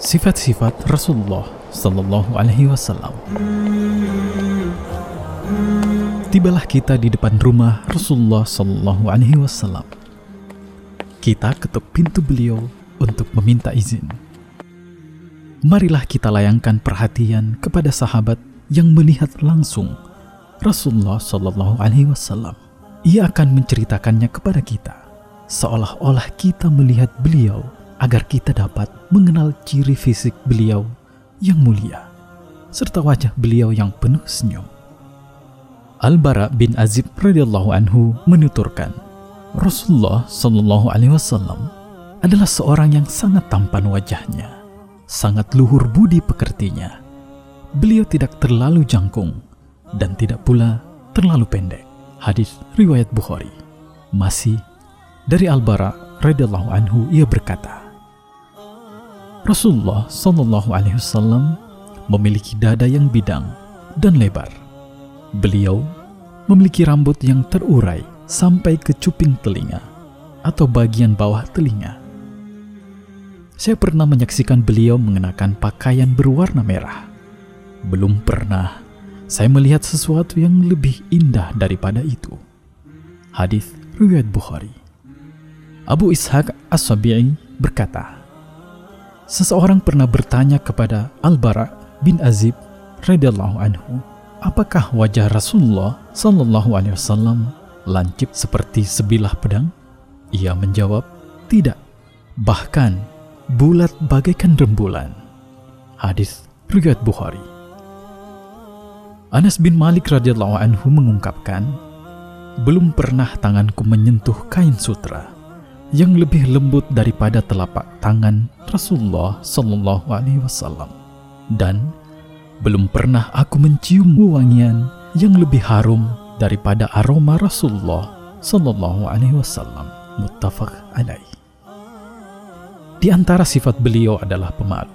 Sifat-sifat Rasulullah Sallallahu Alaihi Wasallam. Tibalah kita di depan rumah Rasulullah Sallallahu Alaihi Wasallam. Kita ketuk pintu beliau untuk meminta izin. Marilah kita layangkan perhatian kepada sahabat yang melihat langsung Rasulullah Sallallahu Alaihi Wasallam. Ia akan menceritakannya kepada kita, seolah-olah kita melihat beliau agar kita dapat mengenal ciri fisik beliau yang mulia serta wajah beliau yang penuh senyum. Al-Bara bin Azib radhiyallahu anhu menuturkan, Rasulullah Shallallahu alaihi wasallam adalah seorang yang sangat tampan wajahnya, sangat luhur budi pekertinya. Beliau tidak terlalu jangkung dan tidak pula terlalu pendek. Hadis riwayat Bukhari. Masih dari Al-Bara radhiyallahu anhu ia berkata, Rasulullah Shallallahu Alaihi Wasallam memiliki dada yang bidang dan lebar. Beliau memiliki rambut yang terurai sampai ke cuping telinga atau bagian bawah telinga. Saya pernah menyaksikan beliau mengenakan pakaian berwarna merah. Belum pernah saya melihat sesuatu yang lebih indah daripada itu. Hadis riwayat Bukhari. Abu Ishaq As-Sabi'i berkata, Seseorang pernah bertanya kepada Al-Bara bin Azib radhiyallahu anhu, apakah wajah Rasulullah sallallahu alaihi wasallam lancip seperti sebilah pedang? Ia menjawab, tidak. Bahkan bulat bagaikan rembulan. Hadis riwayat Bukhari. Anas bin Malik radhiyallahu anhu mengungkapkan, belum pernah tanganku menyentuh kain sutra yang lebih lembut daripada telapak tangan Rasulullah Shallallahu Alaihi Wasallam dan belum pernah aku mencium wangian yang lebih harum daripada aroma Rasulullah Shallallahu Alaihi Wasallam. Muttafaq alaih. Di antara sifat beliau adalah pemalu.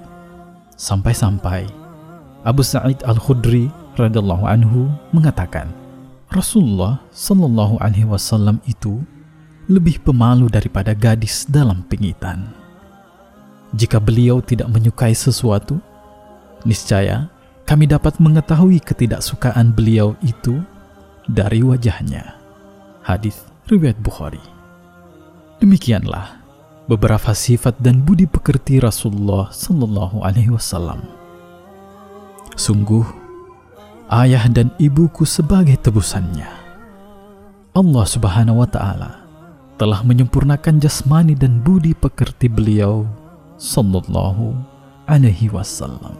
Sampai-sampai Abu Sa'id Al-Khudri radhiyallahu anhu mengatakan, Rasulullah Shallallahu alaihi wasallam itu lebih pemalu daripada gadis dalam pingitan. Jika beliau tidak menyukai sesuatu, niscaya kami dapat mengetahui ketidaksukaan beliau itu dari wajahnya. Hadis riwayat Bukhari. Demikianlah beberapa sifat dan budi pekerti Rasulullah Sallallahu Alaihi Wasallam. Sungguh, ayah dan ibuku sebagai tebusannya. Allah Subhanahu wa Ta'ala telah menyempurnakan jasmani dan budi pekerti beliau sallallahu alaihi wasallam.